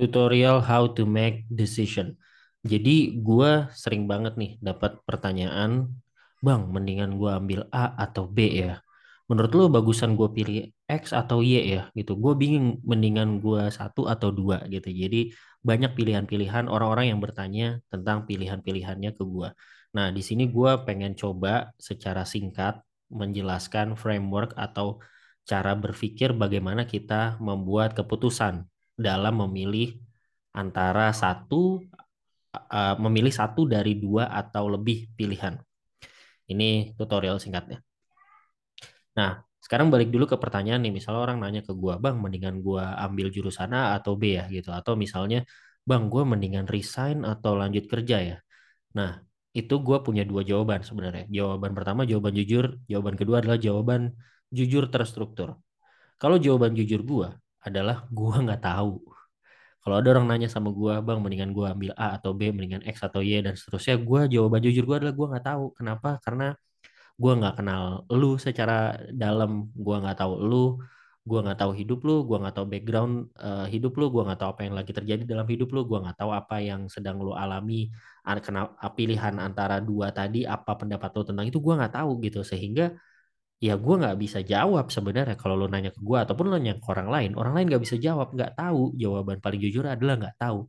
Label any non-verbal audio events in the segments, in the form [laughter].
Tutorial how to make decision. Jadi gue sering banget nih dapat pertanyaan, Bang, mendingan gue ambil A atau B ya? Menurut lo bagusan gue pilih X atau Y ya? Gitu. Gue bingung mendingan gue satu atau dua gitu. Jadi banyak pilihan-pilihan orang-orang yang bertanya tentang pilihan-pilihannya ke gue. Nah, di sini gue pengen coba secara singkat menjelaskan framework atau cara berpikir bagaimana kita membuat keputusan dalam memilih antara satu uh, memilih satu dari dua atau lebih pilihan. Ini tutorial singkatnya. Nah, sekarang balik dulu ke pertanyaan nih. Misalnya orang nanya ke gua, "Bang, mendingan gua ambil jurusan A atau B ya?" gitu. Atau misalnya, "Bang, gua mendingan resign atau lanjut kerja ya?" Nah, itu gue punya dua jawaban sebenarnya. Jawaban pertama jawaban jujur, jawaban kedua adalah jawaban jujur terstruktur. Kalau jawaban jujur gue adalah gue nggak tahu. Kalau ada orang nanya sama gue, bang, mendingan gue ambil A atau B, mendingan X atau Y dan seterusnya, gue jawaban jujur gue adalah gue nggak tahu. Kenapa? Karena gue nggak kenal lu secara dalam, gue nggak tahu lu, gue nggak tahu hidup lu, gue nggak tahu background uh, hidup lu, gue nggak tahu apa yang lagi terjadi dalam hidup lu, gue nggak tahu apa yang sedang lu alami, pilihan antara dua tadi, apa pendapat lu tentang itu, gue nggak tahu gitu, sehingga ya gue nggak bisa jawab sebenarnya kalau lo nanya ke gue ataupun lo nanya ke orang lain orang lain nggak bisa jawab nggak tahu jawaban paling jujur adalah nggak tahu.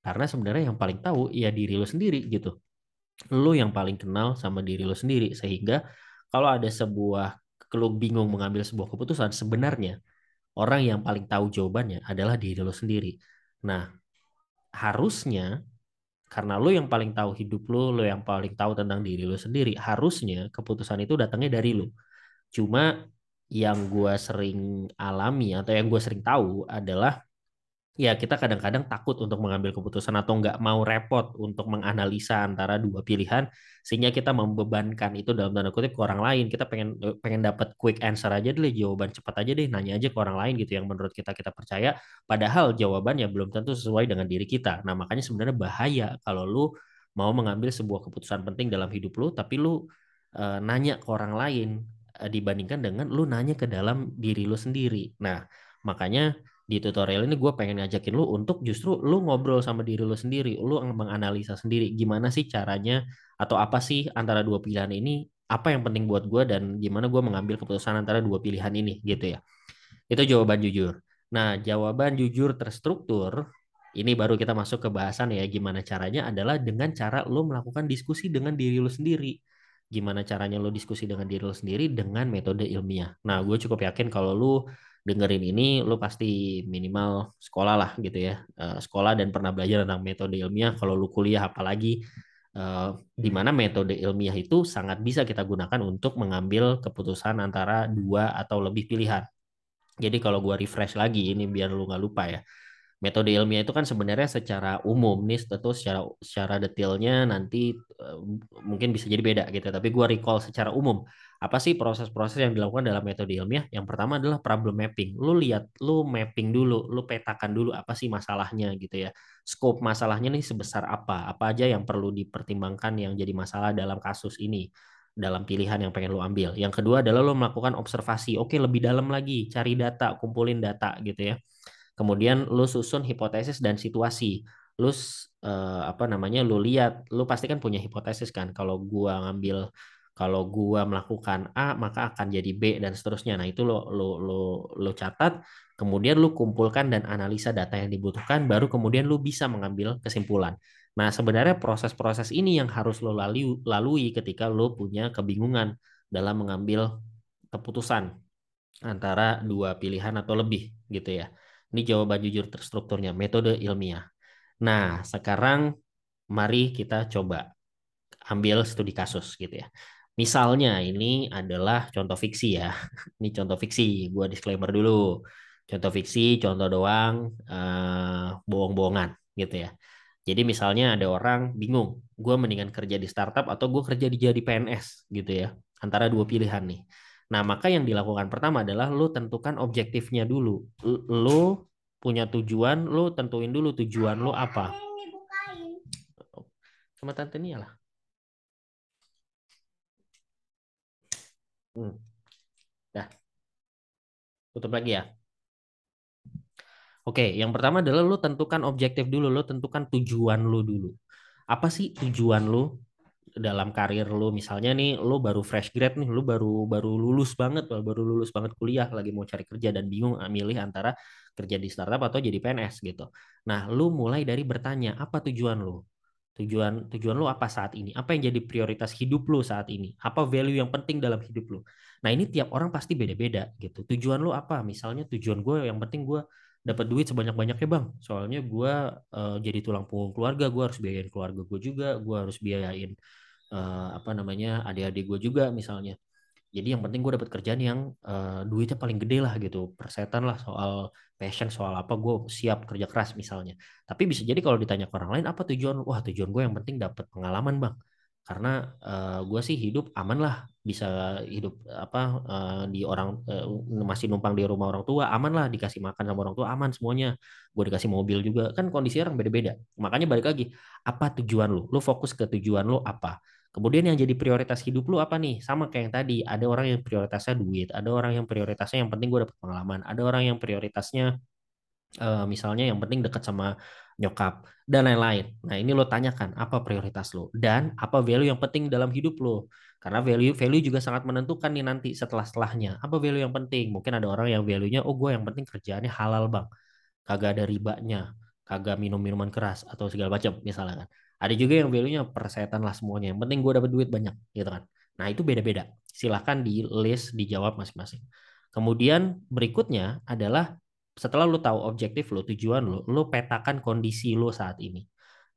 Karena sebenarnya yang paling tahu ya diri lo sendiri gitu. Lo yang paling kenal sama diri lo sendiri. Sehingga kalau ada sebuah lo bingung mengambil sebuah keputusan sebenarnya orang yang paling tahu jawabannya adalah diri lo sendiri. Nah harusnya karena lo yang paling tahu hidup lo, lo yang paling tahu tentang diri lo sendiri, harusnya keputusan itu datangnya dari lo. Cuma yang gue sering alami atau yang gue sering tahu adalah ya kita kadang-kadang takut untuk mengambil keputusan atau nggak mau repot untuk menganalisa antara dua pilihan sehingga kita membebankan itu dalam tanda kutip ke orang lain. Kita pengen pengen dapat quick answer aja deh jawaban cepat aja deh nanya aja ke orang lain gitu yang menurut kita kita percaya. Padahal jawabannya belum tentu sesuai dengan diri kita. Nah makanya sebenarnya bahaya kalau lu mau mengambil sebuah keputusan penting dalam hidup lu tapi lu e, nanya ke orang lain. Eh, dibandingkan dengan lu nanya ke dalam diri lu sendiri. Nah, makanya di tutorial ini gue pengen ngajakin lu untuk justru lu ngobrol sama diri lu sendiri, lu menganalisa sendiri gimana sih caranya atau apa sih antara dua pilihan ini, apa yang penting buat gue dan gimana gue mengambil keputusan antara dua pilihan ini gitu ya. Itu jawaban jujur. Nah, jawaban jujur terstruktur ini baru kita masuk ke bahasan ya gimana caranya adalah dengan cara lu melakukan diskusi dengan diri lu sendiri gimana caranya lo diskusi dengan diri lo sendiri dengan metode ilmiah. Nah, gue cukup yakin kalau lo dengerin ini, lo pasti minimal sekolah lah gitu ya. Uh, sekolah dan pernah belajar tentang metode ilmiah. Kalau lo kuliah apalagi uh, di mana metode ilmiah itu sangat bisa kita gunakan untuk mengambil keputusan antara dua atau lebih pilihan. Jadi kalau gue refresh lagi ini biar lo nggak lupa ya metode ilmiah itu kan sebenarnya secara umum nih tentu secara secara detailnya nanti uh, mungkin bisa jadi beda gitu. Tapi gue recall secara umum apa sih proses-proses yang dilakukan dalam metode ilmiah? Yang pertama adalah problem mapping. Lu lihat lu mapping dulu lu petakan dulu apa sih masalahnya gitu ya. Scope masalahnya nih sebesar apa? Apa aja yang perlu dipertimbangkan yang jadi masalah dalam kasus ini dalam pilihan yang pengen lu ambil? Yang kedua adalah lu melakukan observasi. Oke lebih dalam lagi cari data kumpulin data gitu ya Kemudian lu susun hipotesis dan situasi. Lu uh, apa namanya? Lu lihat, lu pasti kan punya hipotesis kan. Kalau gua ngambil kalau gua melakukan A maka akan jadi B dan seterusnya. Nah, itu lo lo lo lo catat, kemudian lu kumpulkan dan analisa data yang dibutuhkan baru kemudian lu bisa mengambil kesimpulan. Nah, sebenarnya proses-proses ini yang harus lo lalui, lalui ketika lo punya kebingungan dalam mengambil keputusan antara dua pilihan atau lebih gitu ya. Ini jawaban jujur terstrukturnya, metode ilmiah. Nah, sekarang mari kita coba ambil studi kasus gitu ya. Misalnya ini adalah contoh fiksi ya. [laughs] Ini contoh fiksi, gua disclaimer dulu. Contoh fiksi, contoh doang, uh, bohong-bohongan gitu ya. Jadi misalnya ada orang bingung, gue mendingan kerja di startup atau gue kerja di jadi PNS gitu ya. Antara dua pilihan nih. Nah, maka yang dilakukan pertama adalah lo tentukan objektifnya dulu. Lo punya tujuan, lo tentuin dulu tujuan lo apa. Sama tante Nia lah. Hmm. Dah. Tutup lagi ya. Oke, yang pertama adalah lu tentukan objektif dulu, lu tentukan tujuan lu dulu. Apa sih tujuan lu dalam karir lu? Misalnya nih, lu baru fresh grad nih, lu baru baru lulus banget, baru lulus banget kuliah, lagi mau cari kerja dan bingung ah, milih antara kerja di startup atau jadi PNS gitu. Nah, lu mulai dari bertanya, apa tujuan lu? Tujuan tujuan lu apa saat ini? Apa yang jadi prioritas hidup lu saat ini? Apa value yang penting dalam hidup lu? Nah, ini tiap orang pasti beda-beda gitu. Tujuan lu apa? Misalnya tujuan gue yang penting gue dapat duit sebanyak-banyaknya bang. Soalnya gue uh, jadi tulang punggung keluarga, gue harus biayain keluarga gue juga, gue harus biayain uh, apa namanya adik-adik gue juga misalnya. Jadi yang penting gue dapat kerjaan yang uh, duitnya paling gede lah gitu, persetan lah soal passion, soal apa gue siap kerja keras misalnya. Tapi bisa jadi kalau ditanya ke orang lain apa tujuan, wah tujuan gue yang penting dapat pengalaman bang. Karena uh, eh, gue sih hidup aman lah bisa hidup apa uh, di orang uh, masih numpang di rumah orang tua aman lah dikasih makan sama orang tua aman semuanya. Gue dikasih mobil juga kan kondisi orang beda-beda. Makanya balik lagi apa tujuan lu? Lu fokus ke tujuan lu apa kemudian yang jadi prioritas hidup lu apa nih sama kayak yang tadi ada orang yang prioritasnya duit ada orang yang prioritasnya yang penting gue dapet pengalaman ada orang yang prioritasnya uh, misalnya yang penting dekat sama nyokap dan lain-lain. Nah ini lo tanyakan apa prioritas lo dan apa value yang penting dalam hidup lo. Karena value value juga sangat menentukan nih nanti setelah setelahnya. Apa value yang penting? Mungkin ada orang yang value-nya, oh gue yang penting kerjaannya halal bang, kagak ada ribanya, kagak minum minuman keras atau segala macam misalnya kan. Ada juga yang value-nya persetan lah semuanya. Yang penting gue dapat duit banyak gitu kan. Nah itu beda-beda. Silahkan di list dijawab masing-masing. Kemudian berikutnya adalah setelah lu tahu objektif lu, tujuan lu, lu petakan kondisi lu saat ini.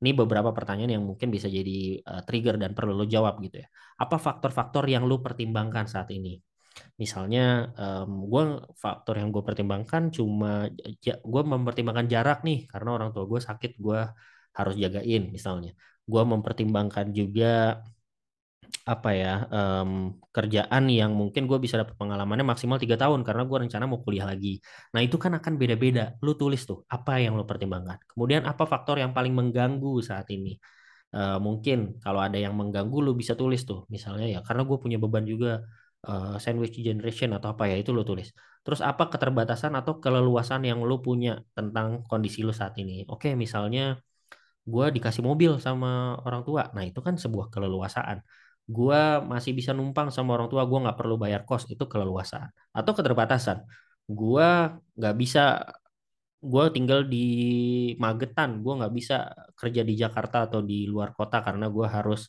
Ini beberapa pertanyaan yang mungkin bisa jadi uh, trigger dan perlu lu jawab gitu ya. Apa faktor-faktor yang lu pertimbangkan saat ini? Misalnya, um, gue faktor yang gue pertimbangkan cuma gue mempertimbangkan jarak nih karena orang tua gue sakit, gue harus jagain misalnya. Gue mempertimbangkan juga apa ya um, kerjaan yang mungkin gue bisa dapat pengalamannya maksimal tiga tahun karena gue rencana mau kuliah lagi. Nah itu kan akan beda-beda. Lu tulis tuh apa yang lu pertimbangkan. Kemudian apa faktor yang paling mengganggu saat ini. Uh, mungkin kalau ada yang mengganggu lu bisa tulis tuh misalnya ya karena gue punya beban juga uh, sandwich generation atau apa ya itu lu tulis. Terus apa keterbatasan atau keleluasan yang lu punya tentang kondisi lu saat ini. Oke misalnya gue dikasih mobil sama orang tua. Nah itu kan sebuah keleluasaan. Gue masih bisa numpang sama orang tua gue nggak perlu bayar kos itu keleluasaan. Atau keterbatasan gue nggak bisa gue tinggal di Magetan gue nggak bisa kerja di Jakarta atau di luar kota karena gue harus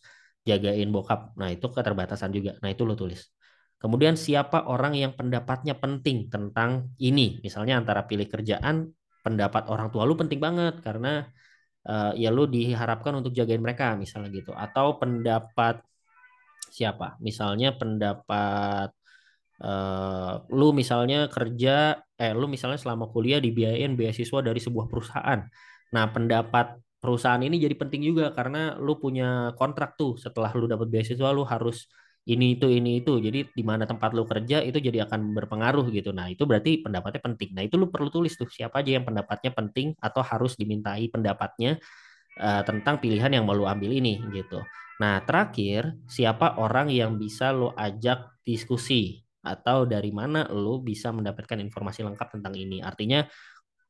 jagain bokap. Nah itu keterbatasan juga. Nah itu lo tulis. Kemudian siapa orang yang pendapatnya penting tentang ini? Misalnya antara pilih kerjaan pendapat orang tua lu penting banget karena uh, ya lu diharapkan untuk jagain mereka misalnya gitu atau pendapat siapa? Misalnya pendapat uh, lu misalnya kerja eh lu misalnya selama kuliah dibiayain beasiswa dari sebuah perusahaan. Nah, pendapat perusahaan ini jadi penting juga karena lu punya kontrak tuh setelah lu dapat beasiswa lu harus ini itu ini itu jadi di mana tempat lu kerja itu jadi akan berpengaruh gitu nah itu berarti pendapatnya penting nah itu lu perlu tulis tuh siapa aja yang pendapatnya penting atau harus dimintai pendapatnya uh, tentang pilihan yang mau lu ambil ini gitu Nah, terakhir, siapa orang yang bisa lo ajak diskusi atau dari mana lo bisa mendapatkan informasi lengkap tentang ini. Artinya,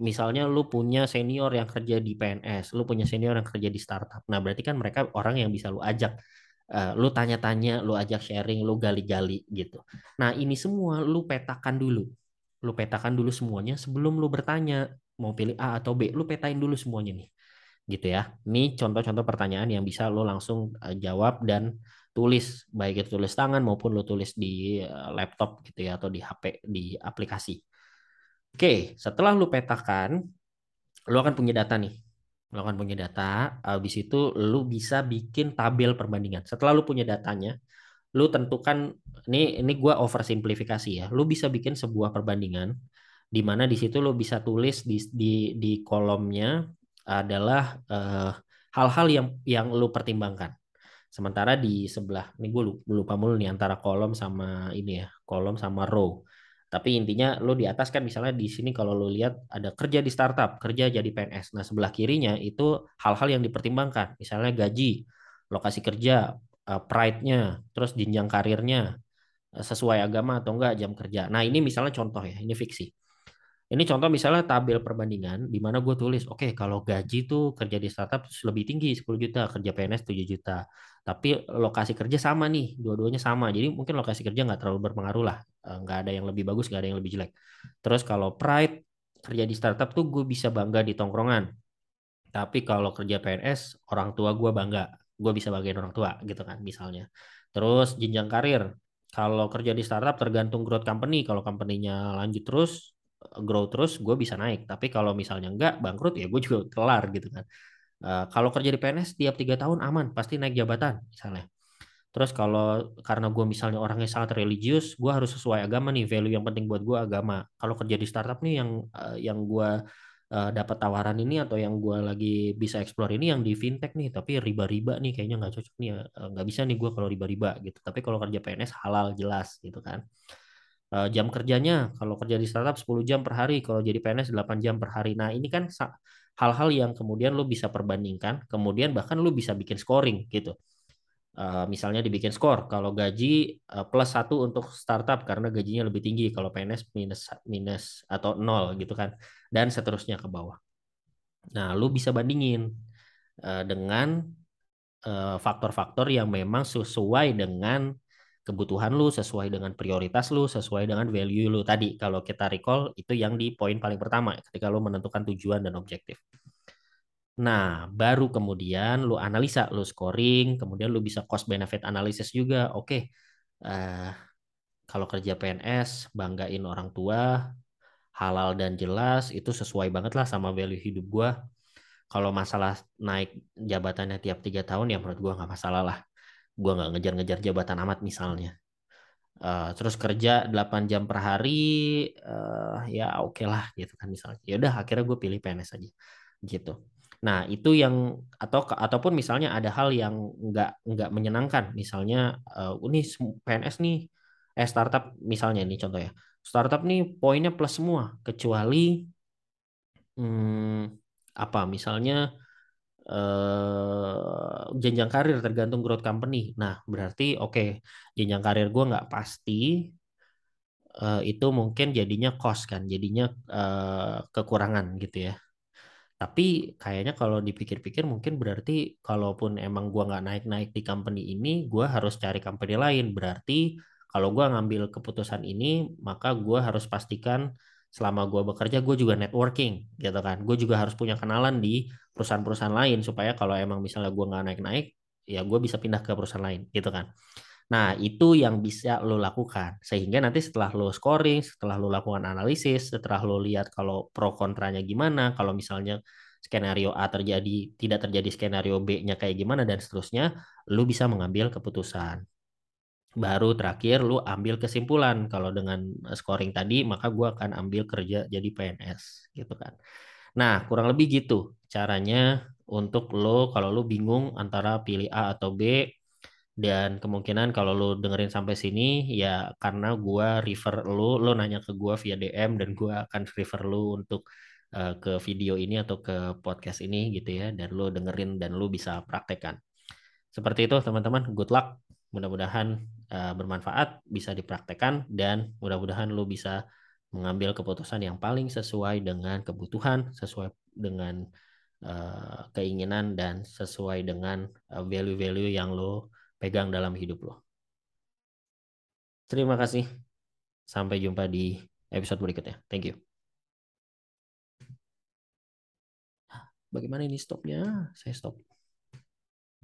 misalnya lo punya senior yang kerja di PNS, lo punya senior yang kerja di startup. Nah, berarti kan mereka orang yang bisa lo ajak. Uh, lu tanya-tanya, lu ajak sharing, lu gali-gali gitu. Nah, ini semua lu petakan dulu. Lu petakan dulu semuanya sebelum lu bertanya mau pilih A atau B. Lu petain dulu semuanya nih gitu ya. Ini contoh-contoh pertanyaan yang bisa lo langsung uh, jawab dan tulis baik itu tulis tangan maupun lo tulis di uh, laptop gitu ya atau di HP di aplikasi. Oke, setelah lo petakan, lo akan punya data nih. Akan punya data, habis itu lo bisa bikin tabel perbandingan. Setelah lo punya datanya, lo tentukan ini ini gua oversimplifikasi ya. Lo bisa bikin sebuah perbandingan di mana di situ lo bisa tulis di di di kolomnya adalah uh, hal-hal yang yang lu pertimbangkan. Sementara di sebelah, ini gue lupa mulu nih antara kolom sama ini ya, kolom sama row. Tapi intinya lu di atas kan misalnya di sini kalau lu lihat ada kerja di startup, kerja jadi PNS. Nah sebelah kirinya itu hal-hal yang dipertimbangkan. Misalnya gaji, lokasi kerja, uh, pride-nya, terus jenjang karirnya, sesuai agama atau enggak jam kerja. Nah ini misalnya contoh ya, ini fiksi. Ini contoh misalnya tabel perbandingan di mana gue tulis, oke kalau gaji tuh kerja di startup lebih tinggi 10 juta, kerja PNS 7 juta. Tapi lokasi kerja sama nih, dua-duanya sama. Jadi mungkin lokasi kerja nggak terlalu berpengaruh lah. Eh, Nggak ada yang lebih bagus, nggak ada yang lebih jelek. Terus kalau pride, kerja di startup tuh gue bisa bangga di tongkrongan. Tapi kalau kerja PNS, orang tua gue bangga. Gue bisa bagian orang tua gitu kan misalnya. Terus jenjang karir. Kalau kerja di startup tergantung growth company. Kalau company-nya lanjut terus, grow terus, gue bisa naik. Tapi kalau misalnya enggak, bangkrut ya gue juga kelar gitu kan. Uh, kalau kerja di PNS tiap tiga tahun aman, pasti naik jabatan misalnya. Terus kalau karena gue misalnya orangnya sangat religius, gue harus sesuai agama nih, value yang penting buat gue agama. Kalau kerja di startup nih yang uh, yang gue uh, dapat tawaran ini atau yang gue lagi bisa explore ini yang di fintech nih, tapi riba-riba nih kayaknya nggak cocok nih, uh, nggak bisa nih gue kalau riba-riba gitu. Tapi kalau kerja PNS halal jelas gitu kan. Uh, jam kerjanya kalau kerja di startup 10 jam per hari, kalau jadi PNS 8 jam per hari. Nah ini kan hal-hal yang kemudian lo bisa perbandingkan, kemudian bahkan lo bisa bikin scoring gitu Uh, misalnya dibikin skor kalau gaji uh, plus satu untuk startup karena gajinya lebih tinggi kalau PNS minus minus atau nol gitu kan dan seterusnya ke bawah. Nah, lu bisa bandingin uh, dengan faktor-faktor yang memang sesuai dengan kebutuhan lu, sesuai dengan prioritas lu, sesuai dengan value lu tadi. Kalau kita recall itu yang di poin paling pertama ketika lu menentukan tujuan dan objektif. Nah, baru kemudian lu analisa, lu scoring, kemudian lu bisa cost benefit analysis juga. Oke, uh, kalau kerja PNS, banggain orang tua, halal dan jelas, itu sesuai banget lah sama value hidup gua. Kalau masalah naik jabatannya tiap tiga tahun, ya menurut gua nggak masalah lah. Gua nggak ngejar-ngejar jabatan amat misalnya. Uh, terus kerja 8 jam per hari, uh, ya oke okay lah gitu kan misalnya. Ya udah, akhirnya gue pilih PNS aja gitu. Nah, itu yang atau ataupun misalnya ada hal yang nggak nggak menyenangkan, misalnya uh, ini PNS nih, eh startup misalnya ini contoh ya, startup nih poinnya plus semua kecuali hmm, apa misalnya uh, jenjang karir tergantung growth company. Nah, berarti oke okay, jenjang karir gue nggak pasti. Uh, itu mungkin jadinya cost kan, jadinya uh, kekurangan gitu ya tapi kayaknya kalau dipikir-pikir mungkin berarti kalaupun emang gue nggak naik-naik di company ini, gue harus cari company lain. Berarti kalau gue ngambil keputusan ini, maka gue harus pastikan selama gue bekerja gue juga networking gitu kan. Gue juga harus punya kenalan di perusahaan-perusahaan lain supaya kalau emang misalnya gue nggak naik-naik, ya gue bisa pindah ke perusahaan lain gitu kan. Nah, itu yang bisa lo lakukan. Sehingga nanti setelah lo scoring, setelah lo lakukan analisis, setelah lo lihat kalau pro kontranya gimana, kalau misalnya skenario A terjadi, tidak terjadi skenario B-nya kayak gimana, dan seterusnya, lo bisa mengambil keputusan. Baru terakhir lo ambil kesimpulan. Kalau dengan scoring tadi, maka gue akan ambil kerja jadi PNS. gitu kan. Nah, kurang lebih gitu caranya untuk lo, kalau lo bingung antara pilih A atau B, dan kemungkinan kalau lo dengerin sampai sini ya karena gua refer lo, lo nanya ke gua via DM dan gua akan refer lo untuk uh, ke video ini atau ke podcast ini gitu ya dan lo dengerin dan lo bisa praktekkan. Seperti itu teman-teman, good luck. Mudah-mudahan uh, bermanfaat, bisa dipraktekkan dan mudah-mudahan lo bisa mengambil keputusan yang paling sesuai dengan kebutuhan, sesuai dengan uh, keinginan dan sesuai dengan value-value uh, yang lo pegang dalam hidup lo. Terima kasih. Sampai jumpa di episode berikutnya. Thank you. Bagaimana ini stopnya? Saya stop.